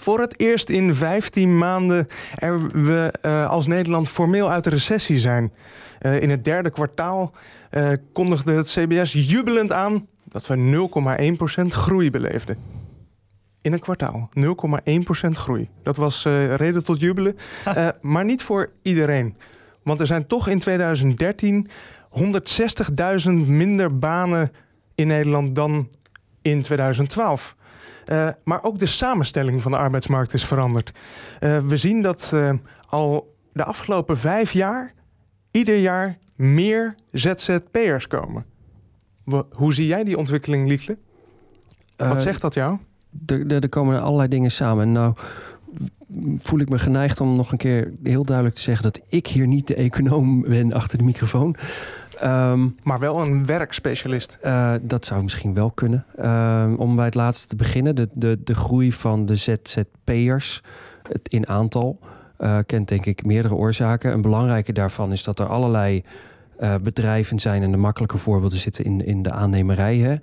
voor het eerst in 15 maanden er we uh, als Nederland formeel uit de recessie zijn. Uh, in het derde kwartaal uh, kondigde het CBS jubelend aan dat we 0,1% groei beleefden. In een kwartaal. 0,1% groei. Dat was reden tot jubelen. maar niet voor iedereen. Want er zijn toch in 2013 160.000 minder banen in Nederland dan in 2012. Uh, maar ook de samenstelling van de arbeidsmarkt is veranderd. Uh, we zien dat uh, al de afgelopen vijf jaar ieder jaar meer ZZP'ers komen. Hoe zie jij die ontwikkeling, Liekle? Wat zegt dat jou? Er komen allerlei dingen samen. Nou, voel ik me geneigd om nog een keer heel duidelijk te zeggen dat ik hier niet de econoom ben achter de microfoon. Um, maar wel een werkspecialist. Uh, dat zou misschien wel kunnen. Uh, om bij het laatste te beginnen, de, de, de groei van de ZZP'ers in aantal uh, kent denk ik meerdere oorzaken. Een belangrijke daarvan is dat er allerlei uh, bedrijven zijn en de makkelijke voorbeelden zitten in, in de aannemerij. Hè,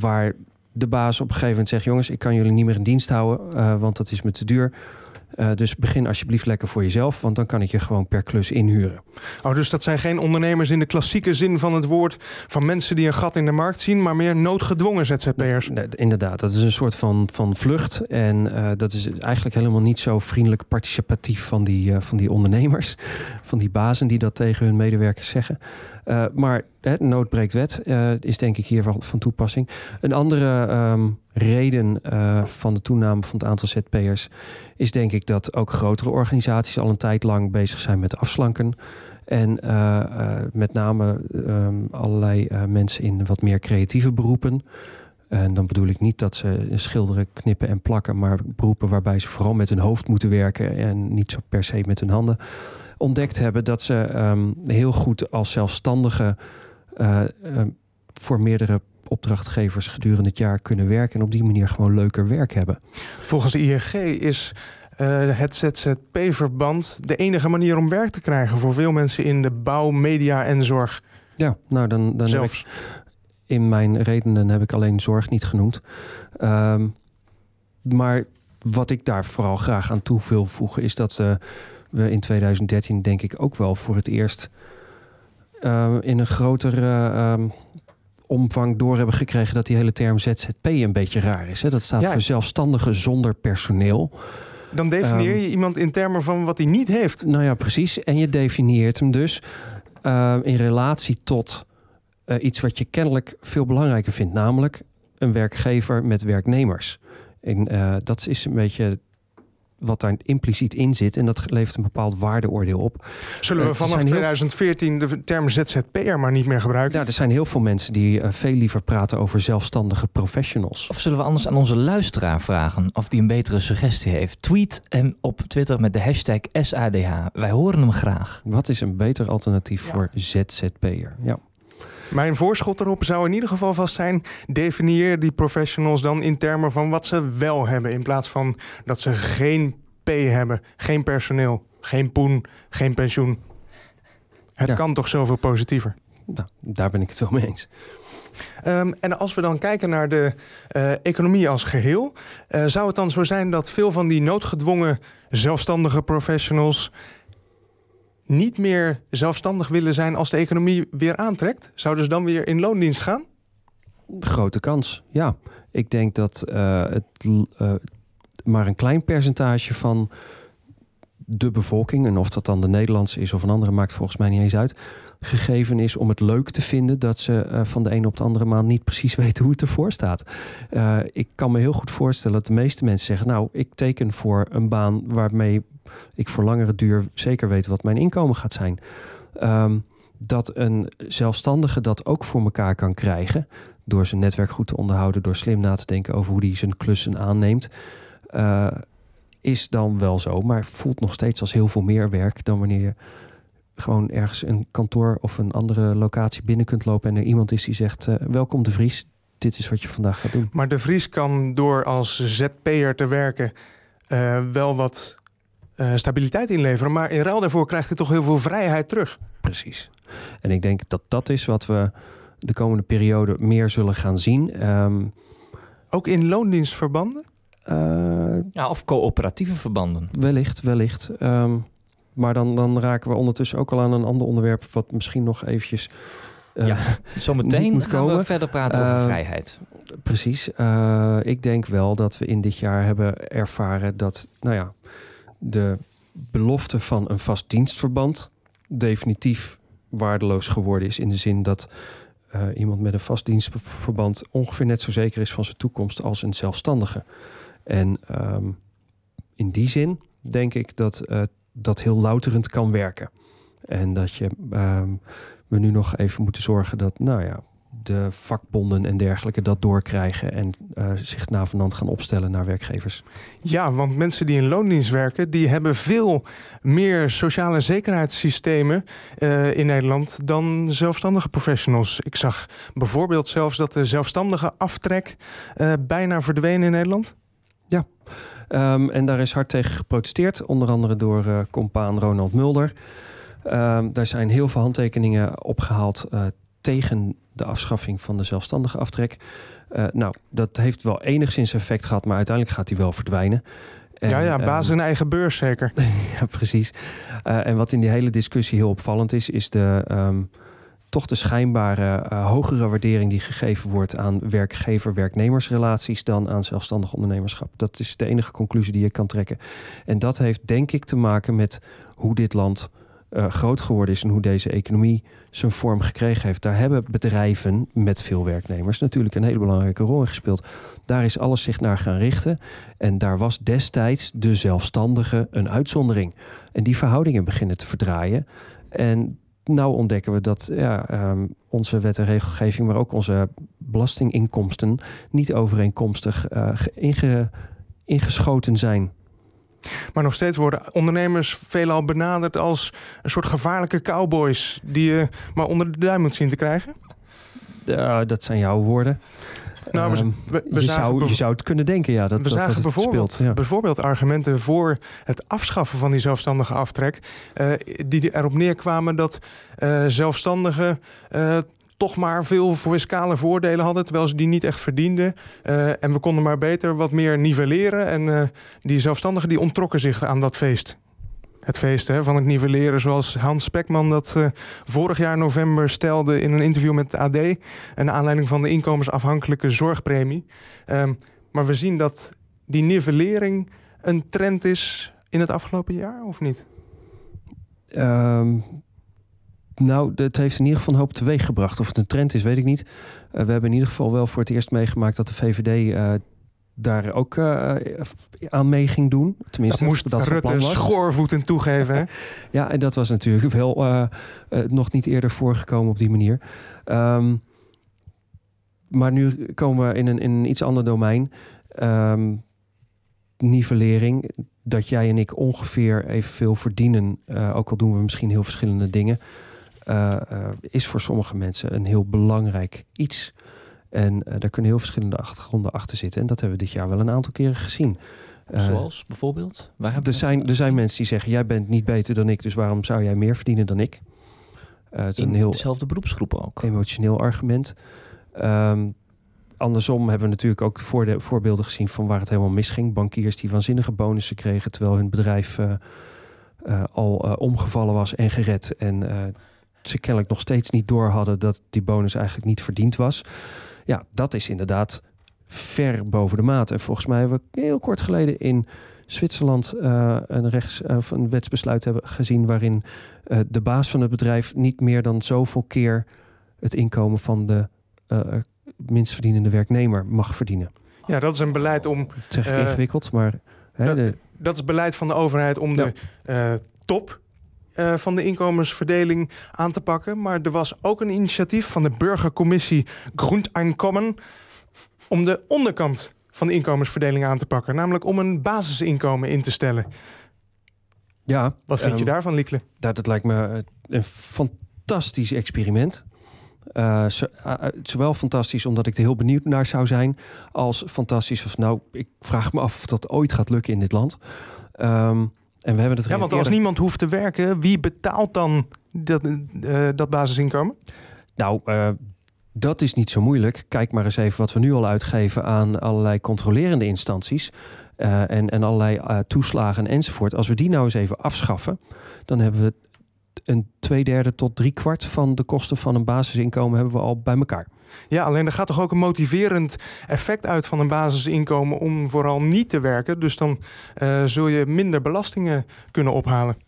waar de baas op een gegeven moment zegt: jongens, ik kan jullie niet meer in dienst houden, want dat is me te duur. Uh, dus begin alsjeblieft lekker voor jezelf, want dan kan ik je gewoon per klus inhuren. Oh, dus dat zijn geen ondernemers in de klassieke zin van het woord van mensen die een gat in de markt zien, maar meer noodgedwongen ZZP'ers. Nee, inderdaad, dat is een soort van, van vlucht. En uh, dat is eigenlijk helemaal niet zo vriendelijk participatief van die, uh, van die ondernemers, van die bazen die dat tegen hun medewerkers zeggen. maar nood breekt wet is denk ik hier van, toepassing. Een andere um, reden uh, van de toename van het aantal ZP'ers is denk ik dat ook grotere organisaties al een tijd lang bezig zijn met afslanken. En uh, met name um, allerlei mensen in wat meer creatieve beroepen. En dan bedoel ik niet dat ze schilderen, knippen en plakken, maar beroepen waarbij ze vooral met hun hoofd moeten werken en niet zo per se met hun handen. Ontdekt hebben dat ze um, heel goed als zelfstandige voor meerdere opdrachtgevers gedurende het jaar kunnen werken en op die manier gewoon leuker werk hebben. Volgens de ING is uh, het ZZP-verband de enige manier om werk te krijgen voor veel mensen in de bouw, media en zorg. Ja, nou dan, dan Zelfs. in mijn redenen heb ik alleen zorg niet genoemd. Um, maar wat ik daar vooral graag aan toe wil voegen is dat uh, we in 2013 denk ik ook wel voor het eerst uh, in een grotere um, omvang door hebben gekregen dat die hele term ZZP een beetje raar is. Hè? Dat staat ja. voor zelfstandigen zonder personeel. Dan definieer je um, iemand in termen van wat hij niet heeft. Nou ja, precies. En je definieert hem dus uh, in relatie tot uh, iets wat je kennelijk veel belangrijker vindt, namelijk een werkgever met werknemers. En uh, dat is een beetje wat daar impliciet in zit. En dat levert een bepaald waardeoordeel op. Zullen we uh, vanaf 2014 de term ZZP'er maar niet meer gebruiken? Ja, er zijn heel veel mensen die uh, veel liever praten over zelfstandige professionals. Of zullen we anders aan onze luisteraar vragen of die een betere suggestie heeft? Tweet hem op Twitter met de hashtag SADH. Wij horen hem graag. Wat is een beter alternatief ja. voor ZZP'er? Ja. Mijn voorschot erop zou in ieder geval vast zijn: definieer die professionals dan in termen van wat ze wel hebben, in plaats van dat ze geen P hebben, geen personeel, geen poen, geen pensioen. Het ja. kan toch zoveel positiever? Nou, daar ben ik het wel mee eens. Um, en als we dan kijken naar de uh, economie als geheel, uh, zou het dan zo zijn dat veel van die noodgedwongen zelfstandige professionals niet meer zelfstandig willen zijn als de economie weer aantrekt? Zouden ze dan weer in loondienst gaan? Grote kans, ja. Ik denk dat uh, het uh, maar een klein percentage van de bevolking, en of dat dan de Nederlandse is of een andere, maakt volgens mij niet eens uit, gegeven is om het leuk te vinden dat ze uh, van de een op de andere maand niet precies weten hoe het ervoor staat. Uh, ik kan me heel goed voorstellen dat de meeste mensen zeggen: Nou, ik teken voor een baan waarmee ik voor langere duur zeker weet wat mijn inkomen gaat zijn. Um, dat een zelfstandige dat ook voor elkaar kan krijgen. Door zijn netwerk goed te onderhouden, door slim na te denken over hoe hij zijn klussen aanneemt. Uh, is dan wel zo, maar voelt nog steeds als heel veel meer werk dan wanneer je gewoon ergens een kantoor of een andere locatie binnen kunt lopen en er iemand is die zegt: uh, Welkom de Vries, dit is wat je vandaag gaat doen. Maar de Vries kan door als ZP'er te werken uh, wel wat uh, stabiliteit inleveren. Maar in ruil daarvoor krijgt hij toch heel veel vrijheid terug. Precies. En ik denk dat dat is wat we de komende periode meer zullen gaan zien. Um, Ook in loondienstverbanden? ja, of coöperatieve verbanden. Wellicht, wellicht. Ehm, maar dan, dan raken we ondertussen ook al aan een ander onderwerp... wat misschien nog eventjes... ja, zometeen moet gaan komen. we verder praten over Uh, vrijheid. Precies. Uh, ik denk wel dat we in dit jaar hebben ervaren dat, nou ja, de belofte van een vast dienstverband definitief waardeloos geworden is. In de zin dat uh, iemand met een vast dienstverband ongeveer net zo zeker is van zijn toekomst als een zelfstandige. En um, in die zin denk ik dat uh, dat heel louterend kan werken. En dat je um, we nu nog even moeten zorgen dat, nou ja, de vakbonden en dergelijke dat doorkrijgen en uh, zich navenant gaan opstellen naar werkgevers. Ja, want mensen die in loondienst werken, die hebben veel meer sociale zekerheidssystemen uh, in Nederland dan zelfstandige professionals. Ik zag bijvoorbeeld zelfs dat de zelfstandige aftrek uh, bijna verdwenen in Nederland. Ja, um, en daar is hard tegen geprotesteerd, onder andere door uh, compaan Ronald Mulder. Um, daar zijn heel veel handtekeningen opgehaald uh, tegen de afschaffing van de zelfstandige aftrek. Uh, nou, dat heeft wel enigszins effect gehad, maar uiteindelijk gaat die wel verdwijnen. En, ja, ja, baas in eigen beurs zeker. ja, precies. En wat in die hele discussie heel opvallend is, is de, um, toch de schijnbare uh, hogere waardering die gegeven wordt aan werkgever-werknemersrelaties dan aan zelfstandig ondernemerschap. Dat is de enige conclusie die je kan trekken. En dat heeft denk ik te maken met hoe dit land uh, groot geworden is en hoe deze economie zijn vorm gekregen heeft. Daar hebben bedrijven met veel werknemers natuurlijk een hele belangrijke rol in gespeeld. Daar is alles zich naar gaan richten. En daar was destijds de zelfstandige een uitzondering. En die verhoudingen beginnen te verdraaien. En nou ontdekken we dat ja, um, onze wet en regelgeving, maar ook onze belastinginkomsten niet overeenkomstig uh, inge, ingeschoten zijn. Maar nog steeds worden ondernemers veelal benaderd als een soort gevaarlijke cowboys die je maar onder de duim moet zien te krijgen? Uh, dat zijn jouw woorden. Nou, we, we, we je, zou, je zou het kunnen denken, ja. Dat, we dat, zagen dat bijvoorbeeld, speelt, ja. bijvoorbeeld argumenten voor het afschaffen van die zelfstandige aftrek. Uh, die erop neerkwamen dat uh, zelfstandigen uh, toch maar veel fiscale voordelen hadden, terwijl ze die niet echt verdienden. En we konden maar beter wat meer nivelleren. En die zelfstandigen die ontrokken zich aan dat feest. Het feest hè, van het nivelleren, zoals Hans Spekman dat uh, vorig jaar november stelde in een interview met het AD. Een aanleiding van de inkomensafhankelijke zorgpremie. Um, maar we zien dat die nivellering een trend is in het afgelopen jaar, of niet? Um, nou, het heeft in ieder geval een hoop teweeg gebracht. Of het een trend is, weet ik niet. Uh, we hebben in ieder geval wel voor het eerst meegemaakt dat de VVD uh, daar ook uh, aan mee ging doen. Tenminste, dat moest dat Rutte was. schoorvoeten toegeven. Hè? ja, en dat was natuurlijk wel uh, nog niet eerder voorgekomen op die manier. Um, maar nu komen we in een, in een iets ander domein. Um, nivellering. Dat jij en ik ongeveer evenveel verdienen. Ook al doen we misschien heel verschillende dingen. Is voor sommige mensen een heel belangrijk iets. En uh, daar kunnen heel verschillende achtergronden achter zitten. En dat hebben we dit jaar wel een aantal keren gezien. Zoals bijvoorbeeld? Waar er, zijn, er zijn mensen die zeggen: Jij bent niet beter dan ik, dus waarom zou jij meer verdienen dan ik? het is In een heel dezelfde beroepsgroepen ook. Emotioneel argument. Um, andersom hebben we natuurlijk ook voorde, voorbeelden gezien van waar het helemaal misging. Bankiers die waanzinnige bonussen kregen terwijl hun bedrijf uh, uh, al uh, omgevallen was en gered. En ze kennelijk nog steeds niet door hadden dat die bonus eigenlijk niet verdiend was. Ja, dat is inderdaad ver boven de maat. En volgens mij hebben we heel kort geleden in Zwitserland een, rechts, of een wetsbesluit hebben gezien waarin de baas van het bedrijf niet meer dan zoveel keer het inkomen van de minstverdienende werknemer mag verdienen. Ja, dat is een beleid om... Ik uh, ingewikkeld, maar... Hè, dat, de, dat is beleid van de overheid om ja. de top uh, van de inkomensverdeling aan te pakken. Maar er was ook een initiatief van de burgercommissie Grundeinkommen... om de onderkant van de inkomensverdeling aan te pakken. Namelijk om een basisinkomen in te stellen. Ja. Wat vind um, je daarvan, Liekle? Dat, dat lijkt me een fantastisch experiment. Uh, uh, zowel fantastisch omdat ik er heel benieuwd naar zou zijn, als fantastisch of nou, ik vraag me af of dat ooit gaat lukken in dit land. Um, en we hebben het ja, want eerder... als niemand hoeft te werken, wie betaalt dan dat, uh, dat basisinkomen? Nou, Dat is niet zo moeilijk. Kijk maar eens even wat we nu al uitgeven aan allerlei controlerende instanties. Uh, en, en allerlei toeslagen enzovoort. Als we die nou eens even afschaffen, dan hebben we een twee derde tot drie kwart van de kosten van een basisinkomen hebben we al bij elkaar. Ja, alleen er gaat toch ook een motiverend effect uit van een basisinkomen om vooral niet te werken. Dus dan uh, zul je minder belastingen kunnen ophalen.